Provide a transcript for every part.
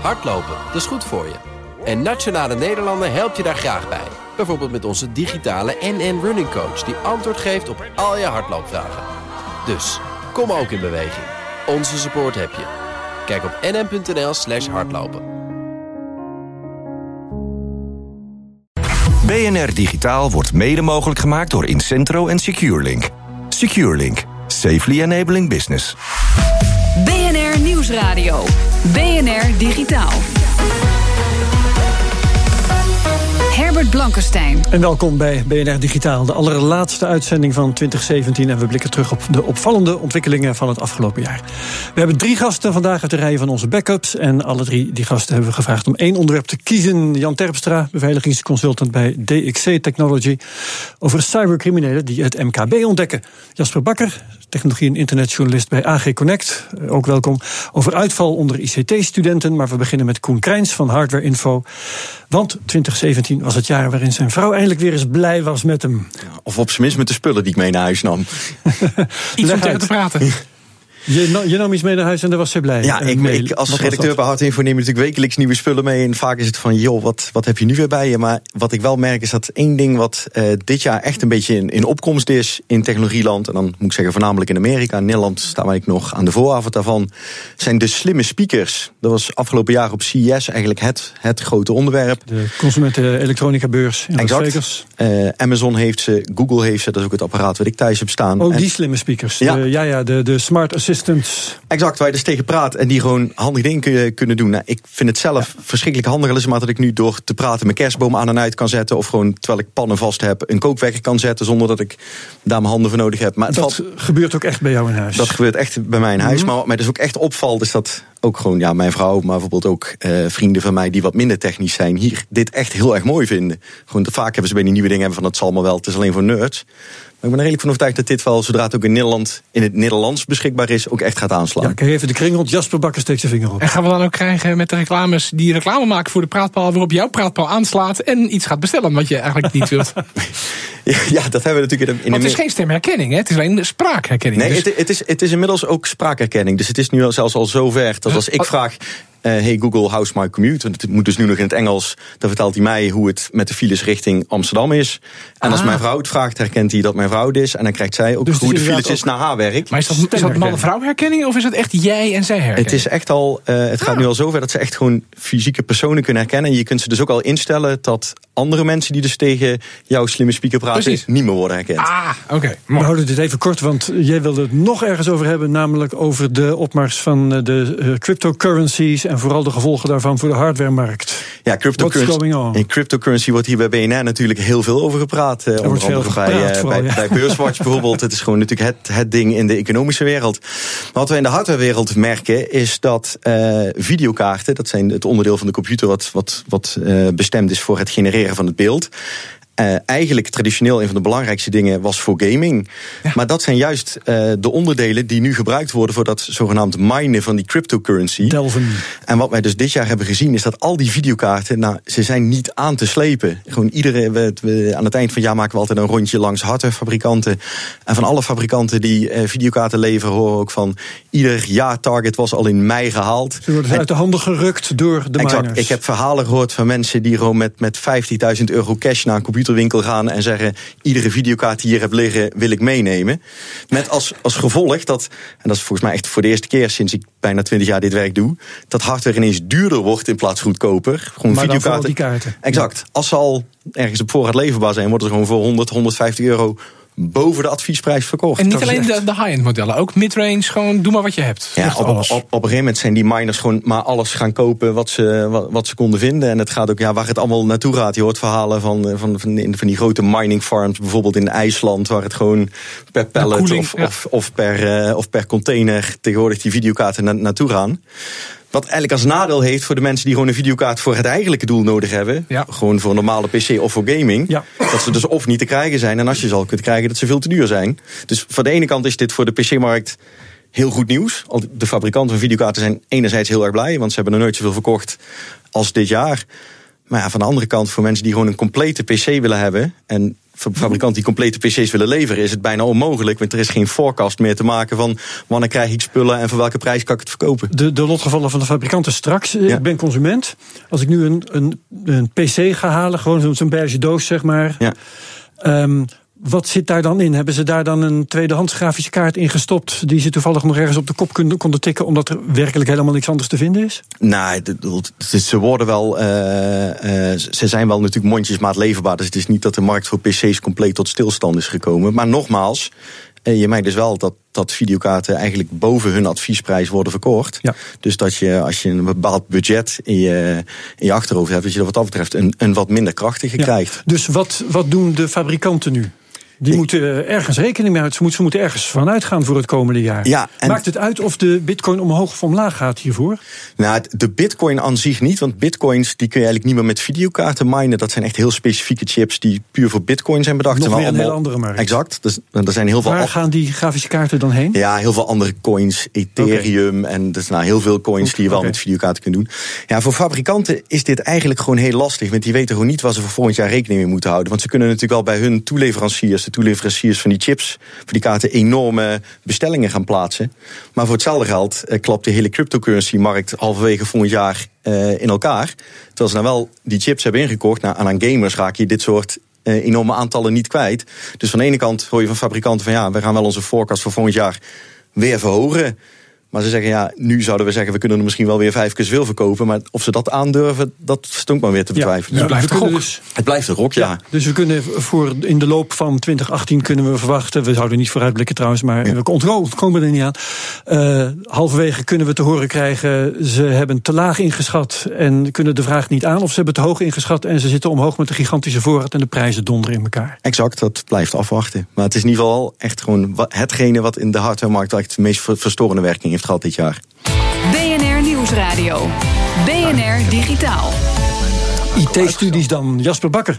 Hardlopen, dat is goed voor je. En Nationale Nederlanden helpt je daar graag bij. Bijvoorbeeld met onze digitale NN Running Coach... die antwoord geeft op al je hardloopvragen. Dus, kom ook in beweging. Onze support heb je. Kijk op nn.nl slash hardlopen. BNR Digitaal wordt mede mogelijk gemaakt door Incentro en SecureLink. SecureLink. Safely enabling business. BNR Nieuwsradio. BNR Digitaal. Blankenstein. En welkom bij BNR Digitaal, de allerlaatste uitzending van 2017. En we blikken terug op de opvallende ontwikkelingen van het afgelopen jaar. We hebben drie gasten vandaag uit de rij van onze backups. En alle drie die gasten hebben we gevraagd om één onderwerp te kiezen. Jan Terpstra, beveiligingsconsultant bij DXC Technology. Over cybercriminelen die het MKB ontdekken. Jasper Bakker, technologie- en internetjournalist bij AG Connect. Ook welkom. Over uitval onder ICT-studenten. Maar we beginnen met Koen Krijns van Hardware Info. Want 2017 was het jaar waarin zijn vrouw eindelijk weer eens blij was met hem. Of op zijn minst met de spullen die ik mee naar huis nam. Iets om tegen te praten. Je, je, nam iets mee naar huis en daar was ze blij. Ja, ik, ik als redacteur bij Hard Info neem je natuurlijk wekelijks nieuwe spullen mee. En vaak is het van, joh, wat, wat heb je nu weer bij je? Maar wat ik wel merk is dat één ding wat uh, dit jaar echt een beetje in, in opkomst is in technologieland. En dan moet ik zeggen voornamelijk in Amerika. In Nederland staan wij nog aan de vooravond daarvan. Zijn de slimme speakers. Dat was afgelopen jaar op CES eigenlijk het, het grote onderwerp. De consumenten elektronica beurs in exact. Uh, Amazon heeft ze, Google heeft ze. Dat is ook het apparaat wat ik thuis heb staan. Oh, die slimme speakers. Ja, de, ja, ja de, de smart assistant Exact, waar je dus tegen praat en die gewoon handig dingen kunnen doen. Nou, ik vind het zelf ja. verschrikkelijk handig. Maar dat ik nu door te praten mijn kerstboom aan en uit kan zetten. Of gewoon terwijl ik pannen vast heb een kookwekker kan zetten. Zonder dat ik daar mijn handen voor nodig heb. Maar dat valt, gebeurt ook echt bij jou in huis? Dat gebeurt echt bij mij in huis. Mm -hmm. Maar wat mij dus ook echt opvalt is dat ook gewoon ja, mijn vrouw, maar bijvoorbeeld ook uh, vrienden van mij die wat minder technisch zijn, hier dit echt heel erg mooi vinden. Gewoon, vaak hebben ze bij die nieuwe dingen hebben van dat zal maar wel, het is alleen voor nerds. Maar ik ben er redelijk van overtuigd dat dit wel, zodra het ook in Nederland in het Nederlands beschikbaar is, ook echt gaat aanslaan. Ja, je even de kring rond Jasper Bakker steekt zijn vinger op. En gaan we dan ook krijgen met de reclames die reclame maken voor de praatpaal, waarop jouw praatpaal aanslaat en iets gaat bestellen wat je eigenlijk niet wilt? ja, dat hebben we natuurlijk in, in Want het is geen stemherkenning, hè? het is alleen spraakherkenning. Nee, dus... het, het, is, het is inmiddels ook spraakherkenning. Dus het is nu zelfs al zover dat als ik vraag. Uh, hey Google, how's my commute? Het moet dus nu nog in het Engels. Dan vertelt hij mij hoe het met de files richting Amsterdam is. En ah. als mijn vrouw het vraagt, herkent hij dat mijn vrouw het is. En dan krijgt zij ook dus hoe de files is naar haar werk. Maar is dat, is dat man-vrouw herkenning of is het echt jij en zij herkenning? Het is echt al, uh, het gaat ah. nu al zover dat ze echt gewoon fysieke personen kunnen herkennen. En je kunt ze dus ook al instellen dat andere mensen die dus tegen jouw slimme speaker praten, Precies. niet meer worden herkend. Ah, oké. Okay. We houden dit even kort, want jij wilde het nog ergens over hebben. Namelijk over de opmars van de uh, cryptocurrencies en vooral de gevolgen daarvan voor de hardwaremarkt. Ja, cryptocurrency, in cryptocurrency wordt hier bij BNR natuurlijk heel veel over gepraat. Er wordt veel bij, gepraat, vooral, bij, ja. bij Beurswatch bijvoorbeeld. Het is gewoon natuurlijk het, het ding in de economische wereld. Maar wat we in de hardwarewereld merken is dat uh, videokaarten, dat zijn het onderdeel van de computer wat, wat, wat uh, bestemd is voor het genereren van het beeld. Uh, eigenlijk traditioneel een van de belangrijkste dingen was voor gaming. Ja. Maar dat zijn juist uh, de onderdelen die nu gebruikt worden voor dat zogenaamd minen van die cryptocurrency. Delven. En wat wij dus dit jaar hebben gezien is dat al die videokaarten, nou, ze zijn niet aan te slepen. Gewoon iedere, we, we, aan het eind van het jaar maken we altijd een rondje langs hardwarefabrikanten. En van alle fabrikanten die uh, videokaarten leveren, horen ook van ieder jaar target was al in mei gehaald. Ze worden en, uit de handen gerukt door de exact, miners. Ik heb verhalen gehoord van mensen die gewoon met, met 15.000 euro cash naar een computer winkel gaan en zeggen: iedere videokaart die hier heb liggen, wil ik meenemen. Met als, als gevolg dat, en dat is volgens mij echt voor de eerste keer sinds ik bijna 20 jaar dit werk doe, dat hardware ineens duurder wordt in plaats goedkoper. Gewoon maar videokaarten. die kaarten. Exact. Als ze al ergens op voorraad leverbaar zijn, worden ze gewoon voor 100, 150 euro boven de adviesprijs verkocht. En niet alleen de, de high-end modellen, ook midrange, gewoon doe maar wat je hebt. Ja, op, op, op, een gegeven moment zijn die miners gewoon maar alles gaan kopen wat ze, wat, wat, ze konden vinden. En het gaat ook, ja, waar het allemaal naartoe gaat. Je hoort verhalen van, van, van, van die grote mining farms, bijvoorbeeld in IJsland, waar het gewoon per pallet koeling, of, ja. of, of, per, uh, of per container tegenwoordig die videokaarten na, naartoe gaan. Wat eigenlijk als nadeel heeft voor de mensen die gewoon een videokaart voor het eigenlijke doel nodig hebben. Ja. Gewoon voor een normale PC of voor gaming. Ja. Dat ze dus of niet te krijgen zijn. En als je ze al kunt krijgen, dat ze veel te duur zijn. Dus van de ene kant is dit voor de PC-markt heel goed nieuws. De fabrikanten van videokaarten zijn enerzijds heel erg blij, want ze hebben nog nooit zoveel verkocht als dit jaar. Maar ja, van de andere kant, voor mensen die gewoon een complete PC willen hebben. en voor fabrikant die complete PC's willen leveren, is het bijna onmogelijk. Want er is geen forecast meer te maken van wanneer krijg ik spullen en voor welke prijs kan ik het verkopen. De, de lotgevallen van de fabrikanten straks. Ik ben consument. Als ik nu een, een, een PC ga halen, gewoon zo'n beige doos, zeg maar. Ja. Um, wat zit daar dan in? Hebben ze daar dan een tweedehands grafische kaart in gestopt... die ze toevallig nog ergens op de kop konden, tikken... omdat er werkelijk helemaal niks anders te vinden is? Nou, ze worden wel... Uh, uh, ze zijn wel natuurlijk mondjesmaat leverbaar. Dus het is niet dat de markt voor pc's compleet tot stilstand is gekomen. Maar nogmaals, uh, je merkt dus wel dat, dat videokaarten eigenlijk boven hun adviesprijs worden verkocht. Ja. Dus dat je, als je een bepaald budget in je, in je achterhoofd hebt... dat je er wat dat betreft een, een wat minder krachtige ja. krijgt. Dus wat, wat doen de fabrikanten nu? Die ik, moeten ergens rekening mee houden. Ze moeten ergens van uitgaan voor het komende jaar. Ja, Maakt het uit of de bitcoin omhoog of omlaag gaat hiervoor? Nou, de bitcoin aan zich niet. Want bitcoins die kun je eigenlijk niet meer met videokaarten minen. Dat zijn echt heel specifieke chips die puur voor bitcoin zijn bedacht. Nog weer een allemaal, heel andere markt. Exact. Dus, er zijn heel veel Waar gaan die grafische kaarten dan heen? Ja, heel veel andere coins. Ethereum. Okay. En dus nou, heel veel coins die je wel okay. met videokaarten kunt doen. Ja, voor fabrikanten is dit eigenlijk gewoon heel lastig. Want die weten gewoon niet waar ze voor volgend jaar rekening mee moeten houden. Want ze kunnen natuurlijk wel bij hun toeleveranciers, de toeleveranciers van die chips, voor die kaarten, enorme bestellingen gaan plaatsen. Maar voor hetzelfde geld eh, klapt de hele cryptocurrency-markt halverwege volgend jaar uh, in elkaar. Terwijl ze nou wel die chips hebben ingekocht. Nou, aan gamers raak je dit soort uh, enorme aantallen niet kwijt. Dus van de ene kant hoor je van fabrikanten van ja, we gaan wel onze forecast voor volgend jaar weer verhogen. Maar ze zeggen, ja, nu zouden we zeggen, we kunnen er misschien wel weer vijf keer zoveel verkopen. Maar of ze dat aandurven, dat stond maar weer te betwijfelen. Ja, dus het blijft een gok. Dus, het blijft een gok, ja. ja. Dus we kunnen voor in de loop van 2018 kunnen we verwachten, we zouden niet vooruitblikken trouwens, maar ja. we ontkomen er niet aan. Uh, halverwege kunnen we te horen krijgen, ze hebben te laag ingeschat en kunnen de vraag niet aan. Of ze hebben te hoog ingeschat en ze zitten omhoog met een gigantische voorraad en de prijzen donderen in elkaar. Exact, dat blijft afwachten. Maar het is in ieder geval echt gewoon hetgene wat in de hardwaremarkt echt de meest verstorende werking heeft gehad dit jaar. BNR Nieuwsradio. BNR Digitaal. IT-studies dan. Jasper Bakker.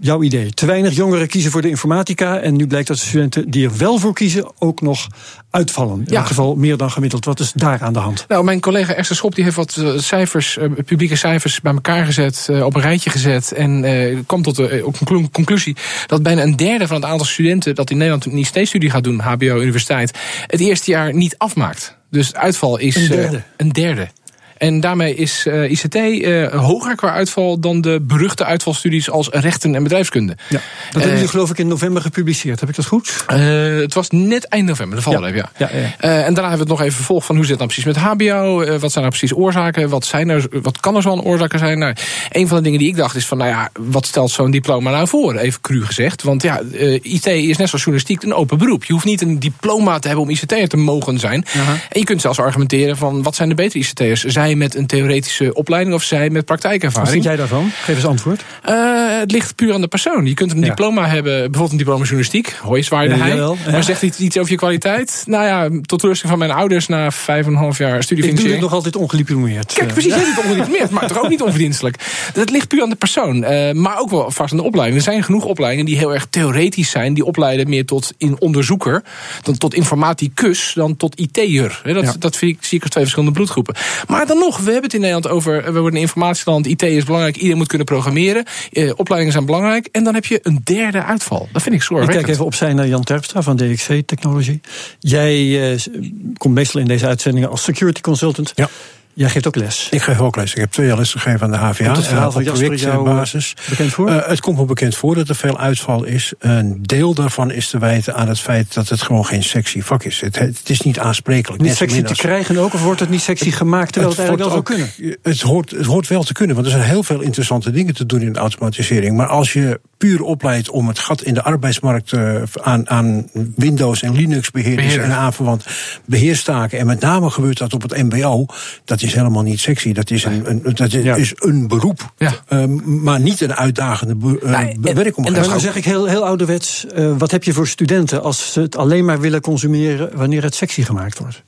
Jouw idee. Te weinig jongeren kiezen voor de informatica. En nu blijkt dat de studenten die er wel voor kiezen ook nog uitvallen. In ja. elk geval meer dan gemiddeld. Wat is daar aan de hand? Nou, mijn collega Esther Schop die heeft wat cijfers, uh, publieke cijfers bij elkaar gezet. Uh, op een rijtje gezet. En uh, kwam tot de conclusie dat bijna een derde van het aantal studenten dat in Nederland een ICT-studie gaat doen, HBO, universiteit, het eerste jaar niet afmaakt. Dus uitval is een derde. een derde. En daarmee is uh, ICT uh, hoger qua uitval dan de beruchte uitvalstudies als rechten en bedrijfskunde. Ja, dat hebben jullie geloof ik in november gepubliceerd. Heb ik dat goed? Het was net eind november, de valreep, ja. ja. ja, ja. en daarna hebben we het nog even vervolgd van hoe zit het nou precies met HBO? wat zijn nou precies oorzaken? Wat, zijn er, wat kan er zo'n oorzaken zijn? Nou, een van de dingen die ik dacht is van, nou ja, wat stelt zo'n diploma nou voor? Even cru gezegd. Want ja, IT is net zoals journalistiek een open beroep. Je hoeft niet een diploma te hebben om ICT'er te mogen zijn. -huh. En je kunt zelfs argumenteren van, wat zijn de betere ICT'ers? Zij met een theoretische opleiding of zij met praktijkervaring. Wat vind jij daarvan? Geef eens antwoord. Uh, het ligt puur aan de persoon. Je kunt een ja. diploma hebben, bijvoorbeeld een diploma journalistiek. Hoi, zwaaide ja, hij. Ja. Maar zegt iets, iets over je kwaliteit? Nou ja, tot rusting van mijn ouders na vijf en een half jaar studie. Ik doe het nog altijd ongeliplomeerd. Kijk, precies, jij doet het ongeliplomeerd, maar toch ook niet onverdienstelijk. Dat ligt puur aan de persoon. Uh, maar ook wel vast aan de opleiding. Er zijn genoeg opleidingen die heel erg theoretisch zijn. Die opleiden meer tot in onderzoeker, dan tot informaticus, dan tot IT'er. Dat, dat vind ik, zie ik als twee verschillende bloedgroepen. Maar dan nog, we hebben het in Nederland over we worden een informatieland. IT is belangrijk. Iedereen moet kunnen programmeren. Uh, opleidingen zijn belangrijk. En dan heb je een derde uitval. Dat vind ik zorgwekkend. Ik kijk even opzij naar Jan Terpstra van DXC Technology. Jij uh, komt meestal in deze uitzendingen als security consultant. Ja. Jij geeft ook les. Ik geef ook les. Ik heb twee jaar les gegeven aan de HVA. Komt het verhaal van jou basis. bekend voor? Uh, het komt me bekend voor dat er veel uitval is. Een deel daarvan is te wijten aan het feit dat het gewoon geen sexy vak is. Het, het is niet aansprekelijk. Niet sexy te krijgen ook? Of wordt het niet sexy gemaakt terwijl het, het eigenlijk wel zou kunnen? Het hoort, het hoort wel te kunnen. Want er zijn heel veel interessante dingen te doen in de automatisering. Maar als je puur opleidt om het gat in de arbeidsmarkt uh, aan, aan Windows en Linux beheerders Beheer. en aanverwant beheerstaken. En met name gebeurt dat op het MBO. Dat is helemaal niet sexy. Dat is een, een dat is, ja. is een beroep. Ja. Uh, maar niet een uitdagende be, uh, nee, werkomgeving. En dan zeg ik heel, heel ouderwets. Uh, wat heb je voor studenten als ze het alleen maar willen consumeren wanneer het sexy gemaakt wordt?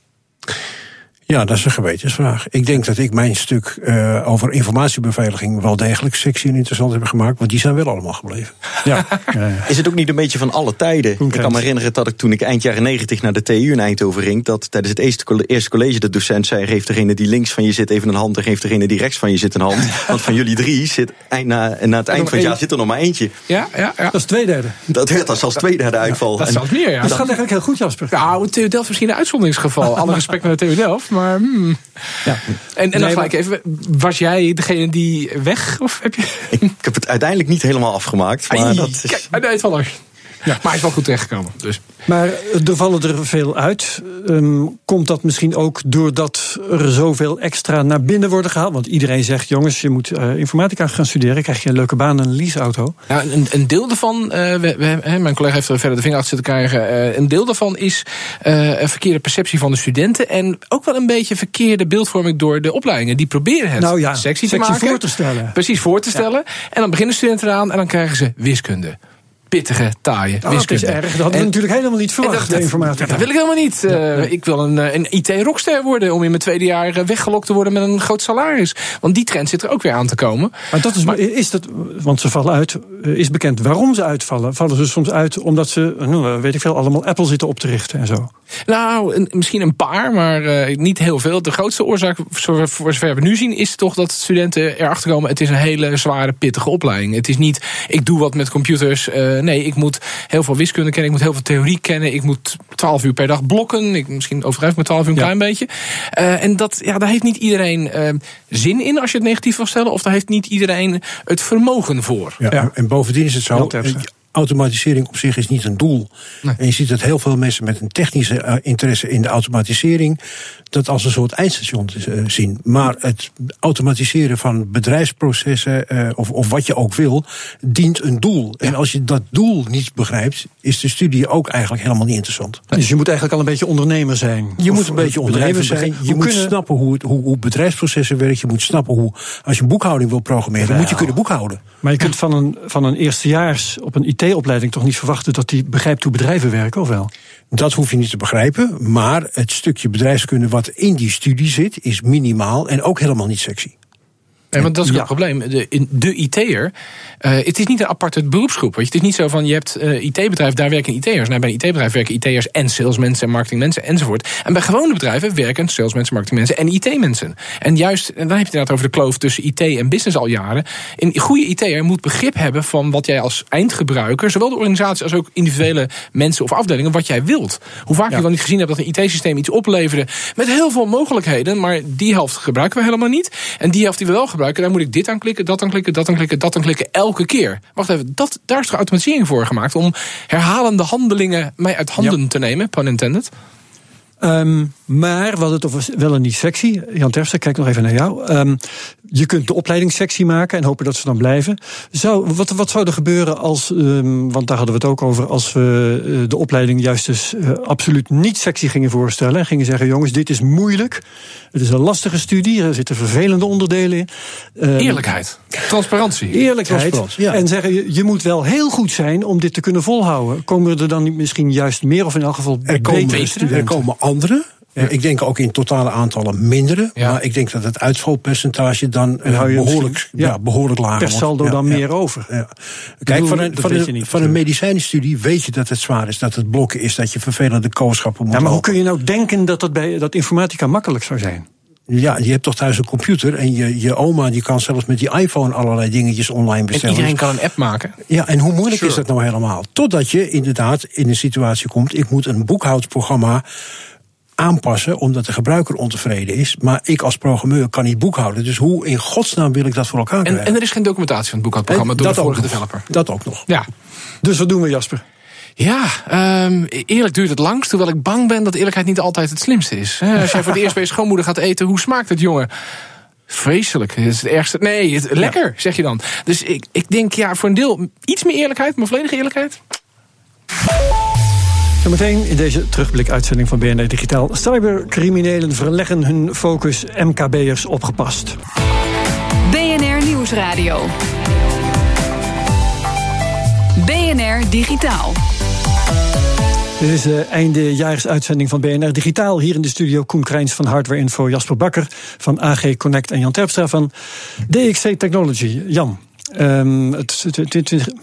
Ja, dat is een gewetensvraag. Ik denk dat ik mijn stuk uh, over informatiebeveiliging wel degelijk sexy en interessant heb gemaakt, want die zijn wel allemaal gebleven. Ja. Is het ook niet een beetje van alle tijden? Ik kan me herinneren dat ik toen ik eind jaren 90 naar de TU in Eindhoven ging, dat tijdens het eerste, eerste college de docent zei: geef degene die links van je zit even een hand en geef degene die rechts van je zit een hand. Want van jullie drie zit eind, na, na het eind van het jaar zit er nog maar eentje. Ja, ja, ja. Dat is twee derde. Dat werd als twee derde uitval. dat is zelfs meer, ja. Dat gaat eigenlijk heel goed, Jasper. Nou, TU Delft is misschien een uitzonderingsgeval. Alle respect naar de TU Delft, maar... Hmm. Ja. En, en dan gelijk even, was jij degene die weg? Of heb je... Ik heb het uiteindelijk niet helemaal afgemaakt. Maar Ai, dat is... Kijk, uitvaller. Ja. Maar hij is wel goed terechtgekomen. Dus. Maar er vallen er veel uit. Um, komt dat misschien ook doordat er zoveel extra naar binnen worden gehaald? Want iedereen zegt, jongens, je moet uh, informatica gaan studeren. Krijg je een leuke baan en een leaseauto. Ja, een, een deel daarvan, uh, we, we, mijn collega heeft er verder de vinger achter zitten krijgen. Uh, een deel daarvan is een verkeerde perceptie van de studenten. En ook wel een beetje verkeerde beeldvorming door de opleidingen. Die proberen het nou ja, sexy, sexy te maken. voor te stellen. Precies, voor te stellen. Ja. En dan beginnen studenten eraan en dan krijgen ze wiskunde pittige, taaie oh, wiskunde. Dat is erg. Dat hadden we natuurlijk helemaal niet verwacht, dat, de informatica. Dat, wil ik helemaal niet. Ja, ja. Ik wil een, een IT-rockster worden om in mijn tweede jaar weggelokt te worden met een groot salaris. Want die trend zit er ook weer aan te komen. Maar dat is, maar, is dat, want ze vallen uit, is bekend waarom ze uitvallen. Vallen ze soms uit omdat ze, nou, weet ik veel, allemaal Apple zitten op te richten en zo? Nou, een, misschien een paar, maar uh, niet heel veel. De grootste oorzaak, voor, voor zover we nu zien, is toch dat studenten erachter komen: het is een hele zware, pittige opleiding. Het is niet, ik doe wat met computers. Uh, nee, ik moet heel veel wiskunde kennen, ik moet heel veel theorie kennen. Ik moet 12 uur per dag blokken. Ik, misschien overdrijf ik met 12 uur een ja. klein beetje. Uh, en dat, ja, daar heeft niet iedereen zin in als je het negatief wil stellen, of daar heeft niet iedereen het vermogen voor. Ja, ja. En bovendien is het zo automatisering op zich is niet een doel. Nee. En je ziet dat heel veel mensen met een technische uh, interesse in de automatisering dat als een soort eindstation uh, zien. Maar het automatiseren van bedrijfsprocessen uh, of, of wat je ook wil, dient een doel. Ja. En als je dat doel niet begrijpt, is de studie ook eigenlijk helemaal niet interessant. Dus je moet eigenlijk al een beetje ondernemer zijn. Je moet een beetje ondernemer zijn. Je moet kunnen... snappen hoe, het, hoe, hoe bedrijfsprocessen werken. Je moet snappen hoe, als je boekhouding wil programmeren, dan moet je kunnen boekhouden. Maar je kunt van een, van een eerstejaars op een IT-opleiding toch niet verwachten dat die begrijpt hoe bedrijven werken, of wel? Dat hoef je niet te begrijpen. Maar het stukje bedrijfskunde wat in die studie zit, is minimaal en ook helemaal niet sexy. Nee, want dat is ja. het probleem. De, de IT'er, uh, het is niet een aparte beroepsgroep. Weet je. Het is niet zo van, je hebt uh, IT-bedrijf, daar werken IT'ers. Nou, bij een IT-bedrijf werken IT'ers en salesmensen en marketingmensen enzovoort. En bij gewone bedrijven werken salesmensen, marketingmensen en IT-mensen. En juist, en dan heb je het inderdaad over de kloof tussen IT en business al jaren. Een goede IT'er moet begrip hebben van wat jij als eindgebruiker, zowel de organisatie als ook individuele mensen of afdelingen, wat jij wilt. Hoe vaak ja. je wel niet gezien hebt dat een IT-systeem iets opleverde met heel veel mogelijkheden, maar die helft gebruiken we helemaal niet. En die helft die we wel gebruiken, daar moet ik dit aan klikken, dat aan klikken, dat aan klikken, dat aan klikken, elke keer. Wacht even, dat, daar is toch automatisering voor gemaakt om herhalende handelingen mij uit handen ja. te nemen, pun intended? Um, maar we hadden het over wel een niet sexy. Jan Terpstra, kijk nog even naar jou. Um, je kunt de opleiding sexy maken en hopen dat ze dan blijven. Zou, wat, wat zou er gebeuren als, um, want daar hadden we het ook over, als we uh, de opleiding juist dus uh, absoluut niet sexy gingen voorstellen. En gingen zeggen, jongens, dit is moeilijk. Het is een lastige studie, er zitten vervelende onderdelen in. Eerlijkheid, transparantie. Eerlijkheid. Transparantie, ja. En zeggen, je, je moet wel heel goed zijn om dit te kunnen volhouden. Komen er dan niet misschien juist meer of in elk geval er komen, er komen andere. Ja. Ik denk ook in totale aantallen mindere. Ja. Maar ik denk dat het uitvalpercentage dan uh, behoorlijk, ja, ja, behoorlijk lager wordt. Per saldo dan meer over. Kijk, van een, van een, van een medicijnstudie weet je dat het zwaar is. Dat het blokken is, dat je vervelende kooschappen moet Ja, maar lopen. hoe kun je nou denken dat, dat, bij, dat informatica makkelijk zou zijn? Ja, je hebt toch thuis een computer en je, je oma die kan zelfs met die iPhone allerlei dingetjes online bestellen. En iedereen kan een app maken. Ja, en hoe moeilijk sure. is dat nou helemaal? Totdat je inderdaad in een situatie komt, ik moet een boekhoudprogramma aanpassen omdat de gebruiker ontevreden is. Maar ik als programmeur kan niet boekhouden. Dus hoe in godsnaam wil ik dat voor elkaar krijgen? En, en er is geen documentatie van het boekhoudprogramma door de vorige developer. Dat ook nog. Ja. Dus wat doen we, Jasper? Ja, um, eerlijk duurt het langst. Hoewel ik bang ben dat eerlijkheid niet altijd het slimste is. Als jij voor het eerst bij je schoonmoeder gaat eten, hoe smaakt het, jongen? Vreselijk. Het is het ergste. Nee, het, lekker, ja. zeg je dan. Dus ik, ik denk, ja, voor een deel iets meer eerlijkheid, maar volledige eerlijkheid. Zometeen in deze terugblik-uitzending van BNR Digitaal. Cybercriminelen verleggen hun focus MKB'ers opgepast. BNR Nieuwsradio. BNR Digitaal. Dit is de eindejaarsuitzending van BNR Digitaal. Hier in de studio Koen Krijns van Hardware Info, Jasper Bakker van AG Connect en Jan Terpstra van DXC Technology. Jan, um, het, het, het,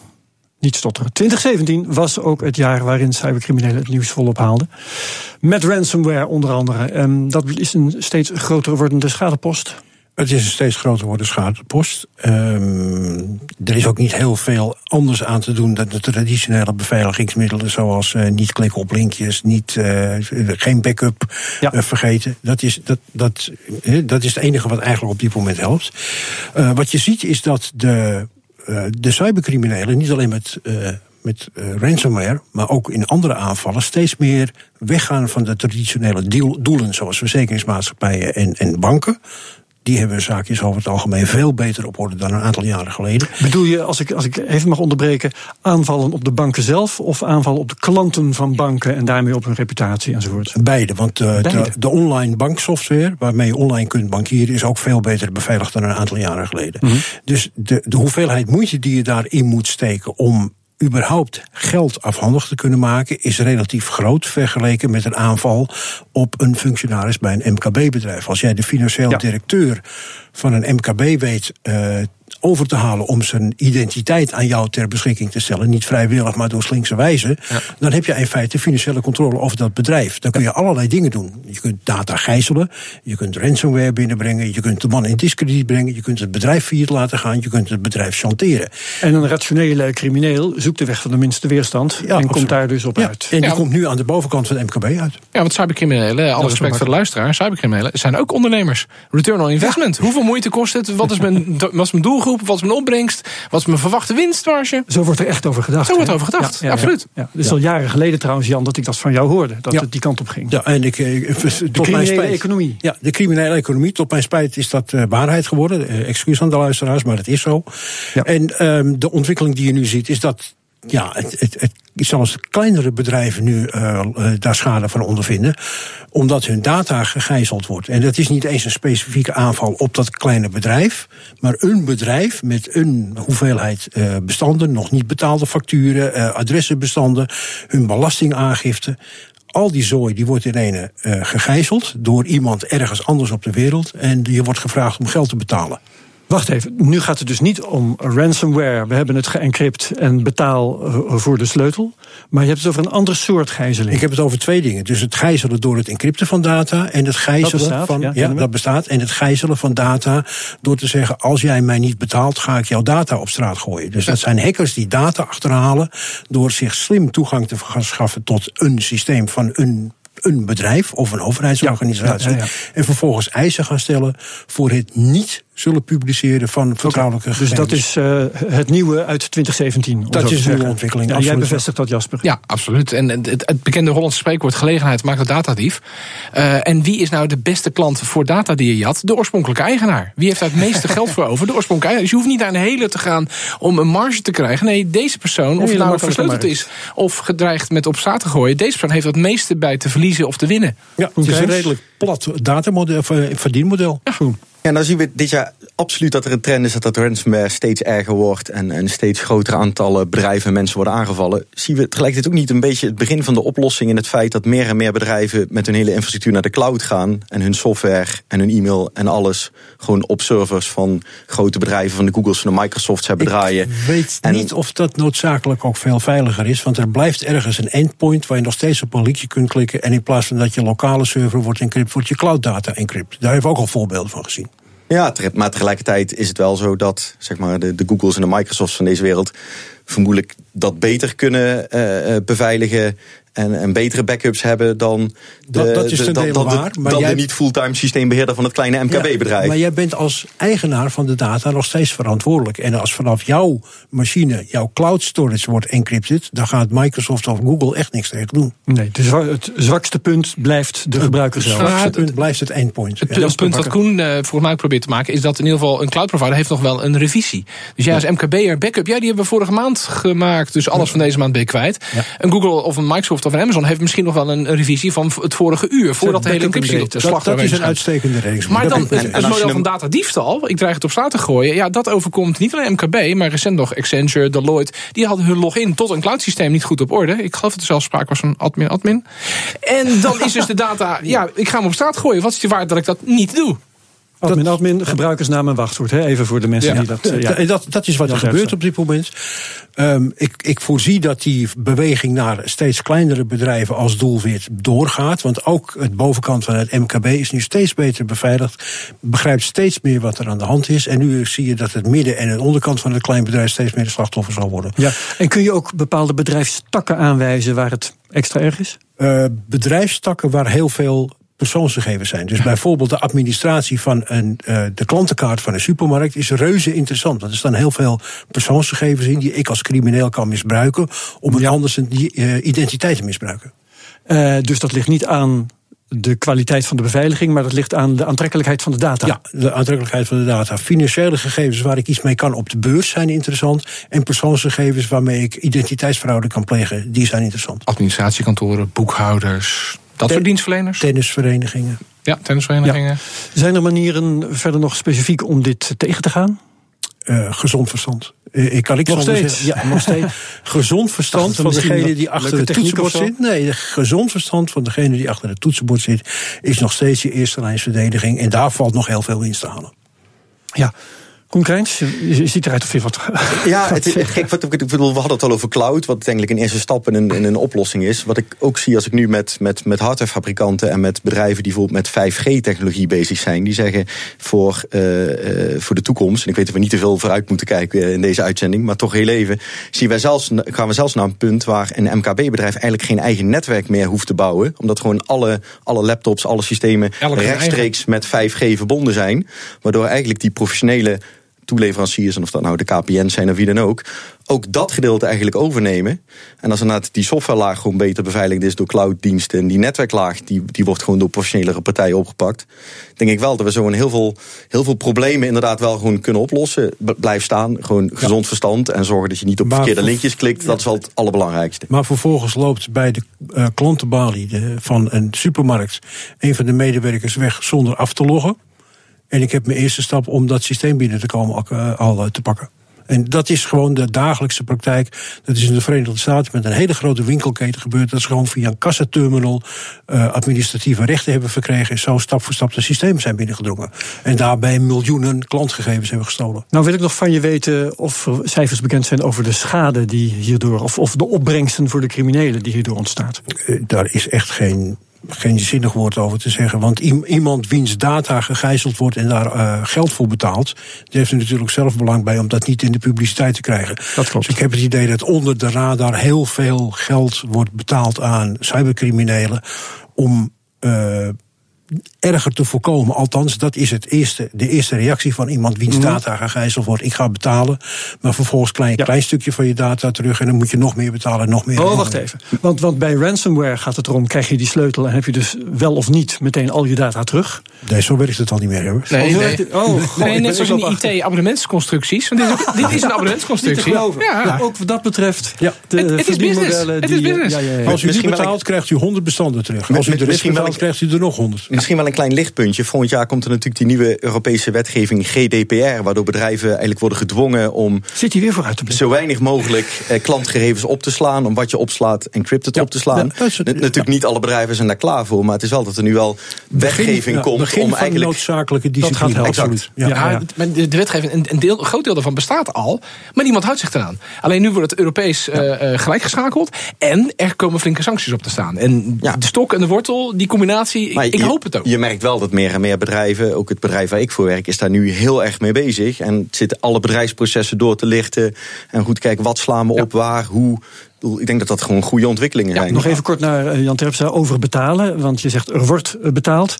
niet stotteren. 2017 was ook het jaar waarin cybercriminelen het nieuws volop haalden. Met ransomware onder andere. Um, dat is een steeds groter wordende schadepost. Het is een steeds groter worden schadepost. Um, er is ook niet heel veel anders aan te doen dan de traditionele beveiligingsmiddelen, zoals uh, niet klikken op linkjes, niet, uh, geen backup ja. uh, vergeten. Dat is, dat, dat, dat is het enige wat eigenlijk op dit moment helpt. wat je ziet is dat de, de cybercriminelen, niet alleen met met uh, ransomware, maar ook in andere aanvallen, steeds meer weggaan van de traditionele doelen, zoals verzekeringsmaatschappijen en, en banken die hebben zaakjes over het algemeen veel beter op orde dan een aantal jaren geleden. Bedoel je, als ik, als ik even mag onderbreken, aanvallen op de banken zelf of aanvallen op de klanten van banken en daarmee op hun reputatie enzovoort? Beide, want uh, Beide. De, de, online banksoftware waarmee je online kunt bankieren is ook veel beter beveiligd dan een aantal jaren geleden. Mm -hmm. Dus de, de hoeveelheid moeite die je daarin moet steken om überhaupt geld afhandig te kunnen maken, is relatief groot vergeleken met een aanval op een functionaris bij een MKB-bedrijf. Als jij de financieel ja. directeur van een MKB weet uh, over te halen om zijn identiteit aan jou ter beschikking te stellen, niet vrijwillig, maar door slinkse wijze, ja. dan heb je in feite financiële controle over dat bedrijf. Dan kun je allerlei dingen doen. Je kunt data gijzelen, je kunt ransomware binnenbrengen, je kunt de man in discrediet brengen, je kunt het bedrijf failliet laten gaan, je kunt het bedrijf chanteren. En een rationele crimineel zoekt de weg van de minste weerstand ja, en absoluut. komt daar dus op uit. En die komt nu aan de bovenkant van het MKB uit. Ja, want cybercriminelen, alle respect voor de luisteraar, cybercriminelen zijn ook ondernemers. Return on investment. Hoeveel moeite kost het? Wat is mijn, wat is mijn doelgroep? Wat is mijn opbrengst? Wat is mijn verwachte winstmarge? Zo wordt er echt over gedacht. Zo wordt er over gedacht, ja, ja, absoluut. Ja, Het is al jaren geleden trouwens, Jan, dat ik dat van jou hoorde. Dat het die kant op ging. Ja, en ik, de criminele economie. Ja, de criminele economie. Tot mijn spijt is dat uh, waarheid geworden. Uh, excuus aan de luisteraars, maar het is zo. En um, de ontwikkeling die je nu ziet, is dat ja, het, het, het, zelfs kleinere bedrijven nu uh, uh, daar schade van ondervinden, omdat hun data gegijzeld wordt. En dat is niet eens een specifieke aanval op dat kleine bedrijf, maar een bedrijf met een hoeveelheid uh, bestanden, nog niet betaalde facturen, adressenbestanden, hun belastingaangifte. Al die zooi die wordt in ene gegijzeld door iemand ergens anders op de wereld en je wordt gevraagd om geld te betalen. Wacht even, nu gaat het dus niet om ransomware. We hebben het geëncrypt en betaal voor de sleutel. Maar je hebt het over een ander soort gijzeling. Ik heb het over twee dingen. Dus het gijzelen door het encrypten van data en het gijzelen dat bestaat, van. Ja, ja dat bestaat. En het gijzelen van data door te zeggen: als jij mij niet betaalt, ga ik jouw data op straat gooien. Dus dat zijn hackers die data achterhalen door zich slim toegang te verschaffen tot een systeem van een een bedrijf of een overheidsorganisatie. Ja, ja, ja, en vervolgens eisen gaan stellen voor het niet zullen publiceren van vertrouwelijke okay, Dus dat is uh, het nieuwe uit 2017? Dat is een nieuwe ontwikkeling. Ja, jij bevestigt dat, Jasper? Ja, absoluut. En het, het bekende Hollandse spreekwoord gelegenheid maakt de datadief. Uh, en wie is nou de beste klant voor data die je jat? De oorspronkelijke eigenaar. Wie heeft daar het meeste geld voor over? De oorspronkelijke eigenaar. Dus je hoeft niet naar een hele te gaan om een marge te krijgen. Nee, deze persoon, of het nou versleuteld is of gedreigd met op straat te gooien, deze persoon heeft het meeste bij te verliezen of te winnen. Ja, het is een redelijk plat datamodel, verdienmodel. Ja. Ja, dan zien we dit jaar absoluut dat er een trend is dat dat ransomware steeds erger wordt en een steeds groter aantallen bedrijven en mensen worden aangevallen. Zien we tegelijkertijd ook niet een beetje het begin van de oplossing in het feit dat meer en meer bedrijven met hun hele infrastructuur naar de cloud gaan en hun software en hun e-mail en alles gewoon op servers van grote bedrijven, van de Googles en de Microsofts hebben draaien. Ik weet en niet of dat noodzakelijk ook veel veiliger is, want er blijft ergens een endpoint waar je nog steeds op een linkje kunt klikken en in plaats van dat je lokale server wordt encrypt, wordt je cloud data encrypt. Daar hebben we ook al voorbeelden van gezien. Ja, maar tegelijkertijd is het wel zo dat zeg maar, de, de Googles en de Microsofts van deze wereld vermoedelijk dat beter kunnen uh, beveiligen en, en betere backups hebben dan de, dat, dat is de, dan, dan, waar, maar dan jij, de niet-fulltime systeembeheerder van het kleine MKB-bedrijf. Ja, maar jij bent als eigenaar van de data nog steeds verantwoordelijk. En als vanaf jouw machine, jouw cloud storage wordt encrypted, dan gaat Microsoft of Google echt niks tegen doen. Nee, het zwakste punt blijft de gebruiker zelf. Het zwakste punt blijft het endpoint. Het, ja, punt wat Koen uh, volgens mij probeert te maken, is dat in ieder geval een cloud provider heeft nog wel een revisie. Dus jij als MKB'er backup, ja, die hebben we vorige maand gemaakt, dus alles van deze maand ben je kwijt. Een Google of een Microsoft slachtoffer Amazon heeft misschien nog wel een revisie van het vorige uur. Voordat de hele encryptie op de dat, dat is een uitstekende reeks. Maar dan het, het model van datadiefstal, ik dreig het op straat te gooien. Ja, dat overkomt niet alleen MKB, maar recent nog Accenture, Deloitte. Die hadden hun login tot een cloud systeem niet goed op orde. Ik geloof dat er zelfs sprake was van admin-admin. En dan is dus de data, ja, ik ga hem op straat gooien. Wat is de waarde dat ik dat niet doe? Admin, admin, gebruikersnaam en wachtwoord. Hè? Even voor de mensen die dat... Ja. Dat, dat is wat er gebeurt op dit moment. Um, ik, ik voorzie dat die beweging naar steeds kleinere bedrijven als doel weer doorgaat. Want ook het bovenkant van het MKB is nu steeds beter beveiligd. Begrijpt steeds meer wat er aan de hand is. En nu zie je dat het midden- en het onderkant van het kleinbedrijf steeds meer de slachtoffer zal worden. Ja. En kun je ook bepaalde bedrijfstakken aanwijzen waar het extra erg is? Uh, bedrijfstakken waar heel veel persoonsgegevens zijn. Dus bijvoorbeeld de administratie van een, uh, de klantenkaart van een supermarkt is reuze interessant. Want er staan heel veel persoonsgegevens in die ik als crimineel kan misbruiken om een anders een uh, identiteit te misbruiken. Uh, dus dat ligt niet aan de kwaliteit van de beveiliging, maar dat ligt aan de aantrekkelijkheid van de data. Ja, de aantrekkelijkheid van de data. Financiële gegevens waar ik iets mee kan op de beurs zijn interessant. En persoonsgegevens waarmee ik identiteitsfraude kan plegen, die zijn interessant. Administratiekantoren, boekhouders, dat soort dienstverleners? Tennisverenigingen. Ja, tennisverenigingen. Zijn er manieren verder nog specifiek om dit tegen te gaan? Uh, gezond verstand. Uh, ik kan ik nog steeds. Ja, nog steeds. gezond verstand van degene die achter het toetsenbord zit. Nee, gezond verstand van degene die achter het toetsenbord zit, is nog steeds je eerste lijnsverdediging. En daar valt nog heel veel winst te halen. Ja, Krijns, je ziet eruit of je wat... Ja, het, gek, wat, ik bedoel, we hadden het al over cloud, wat eigenlijk een eerste stap in een, een oplossing is. Wat ik ook zie als ik nu met, met, met hardwarefabrikanten en met bedrijven die bijvoorbeeld met 5G-technologie bezig zijn, die zeggen voor, uh, uh, voor de toekomst, en ik weet dat we niet te veel vooruit moeten kijken in deze uitzending, maar toch heel even, zien wij zelfs, gaan we zelfs naar een punt waar een MKB-bedrijf eigenlijk geen eigen netwerk meer hoeft te bouwen, omdat gewoon alle, alle laptops, alle systemen Elke rechtstreeks eigen. met 5G verbonden zijn, waardoor eigenlijk die professionele toeleveranciers, en of dat nou de KPN zijn of wie dan ook, ook dat gedeelte eigenlijk overnemen. En als inderdaad die softwarelaag gewoon beter beveiligd is door clouddiensten, en die netwerklaag, die, die wordt gewoon door professionelere partijen opgepakt, denk ik wel dat we zo een heel veel, heel veel problemen inderdaad wel gewoon kunnen oplossen. Blijf staan, gewoon gezond verstand en zorgen dat je niet op maar verkeerde linkjes klikt. Dat is wel het allerbelangrijkste. Maar vervolgens loopt bij de uh, klantenbalie de, van een supermarkt een van de medewerkers weg zonder af te loggen. En ik heb mijn eerste stap om dat systeem binnen te komen al eh, te pakken. En dat is gewoon de dagelijkse praktijk. Dat is in de Verenigde Staten met een hele grote winkelketen gebeurd. Dat ze gewoon via een kassaterminal uh, administratieve rechten hebben verkregen. En zo stap voor stap de systemen zijn binnengedrongen. En daarbij miljoenen klantgegevens hebben gestolen. Nou wil ik nog van je weten of er cijfers bekend zijn over de schade die hierdoor. of, of de opbrengsten voor de criminelen die hierdoor ontstaat. Uh, daar is echt geen geen zinnig woord over te zeggen. Want iemand wiens data gegijzeld wordt en daar uh, geld voor betaalt, die heeft er natuurlijk zelf belang bij om dat niet in de publiciteit te krijgen. Dat klopt. Dus ik heb het idee dat onder de radar heel veel geld wordt betaald aan cybercriminelen om uh, erger te voorkomen. Althans, dat is het eerste, de eerste reactie van iemand wiens data gegijzeld wordt. Ik ga betalen, maar vervolgens klein, ja. klein stukje van je data terug... en dan moet je nog meer betalen, nog meer. Oh, wacht even. Want, want bij ransomware gaat het erom, krijg je die sleutel... en heb je dus wel of niet meteen al je data terug? Nee, zo werkt het al niet meer, jongens. Nee, nee. Oh, God, nee net zoals in IT-abonnementsconstructies. Want dit is, dit is een abonnementsconstructie. Ja. ja. Ook wat dat betreft, ja. de het, is business. Het is business. Ja, ja, Als u die betaalt, krijgt u 100 bestanden terug. Als u de rest betaalt, krijgt u er nog 100. Misschien wel een klein lichtpuntje. Volgend jaar komt er natuurlijk die nieuwe Europese wetgeving GDPR, waardoor bedrijven eigenlijk worden gedwongen om Zit weer vooruit te zo weinig mogelijk eh, klantgegevens op te slaan, om wat je opslaat encrypted ja, op te slaan. Ja, het, natuurlijk niet alle bedrijven zijn daar klaar voor, maar het is wel dat er nu wel wetgeving komt begin om van eigenlijk noodzakelijke discipline. Dat gaat absoluut. Ja, ja, de, de wetgeving, een, een, deel, een groot deel daarvan bestaat al, maar niemand houdt zich eraan. Alleen nu wordt het Europees uh, uh, gelijkgeschakeld en er komen flinke sancties op te staan. En de stok en de wortel, die combinatie, ik, ik, hoop het ook. Je merkt wel dat meer en meer bedrijven, ook het bedrijf waar ik voor werk, is daar nu heel erg mee bezig. En zitten alle bedrijfsprocessen door te lichten. En goed kijken, wat slaan we op, waar, hoe. Ik denk dat dat gewoon goede ontwikkelingen ja, zijn. Nog even kort naar Jan Terpstra over betalen. Want je zegt er wordt betaald.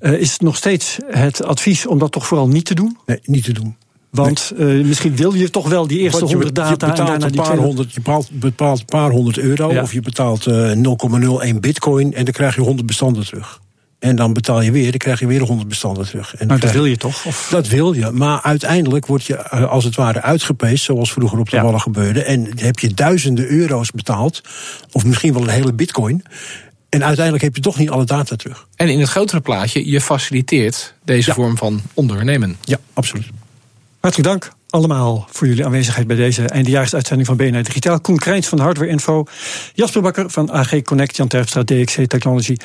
Uh, is het nog steeds het advies om dat toch vooral niet te doen? Nee, niet te doen. Want nee. uh, misschien wil je toch wel die eerste je, honderd data. Je betaalt, een paar, honderd, je betaalt, betaalt een paar honderd euro. Ja. Of je betaalt uh, 0,01 bitcoin. En dan krijg je 100 bestanden terug. En dan betaal je weer, dan krijg je weer 100 bestanden terug. En maar dat wil je toch? Of? Dat wil je, maar uiteindelijk word je eh, als het ware uitgepeest, zoals vroeger op de ja. Wallen gebeurde. En heb je duizenden euro's betaald, of misschien wel een hele bitcoin. En uiteindelijk heb je toch niet alle data terug. En in het grotere plaatje, je faciliteert deze ja. vorm van ondernemen. Ja, absoluut. Hartelijk dank allemaal voor jullie aanwezigheid bij deze eindejaarsuitzending van BNR Digitaal. Koen Krijns van Hardware Info, Jasper Bakker van AG Connect, Jan Terpstra, DXC Technology.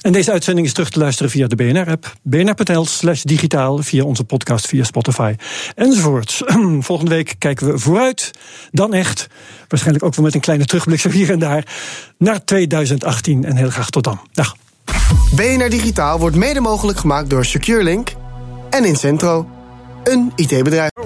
En deze uitzending is terug te luisteren via de BNR-app, bnr.nl slash digitaal, via onze podcast, via Spotify, enzovoort. Volgende week kijken we vooruit, dan echt, waarschijnlijk ook wel met een kleine terugblik hier en daar, naar 2018. En heel graag tot dan. Dag. BNR Digitaal wordt mede mogelijk gemaakt door SecureLink en Incentro, een IT-bedrijf.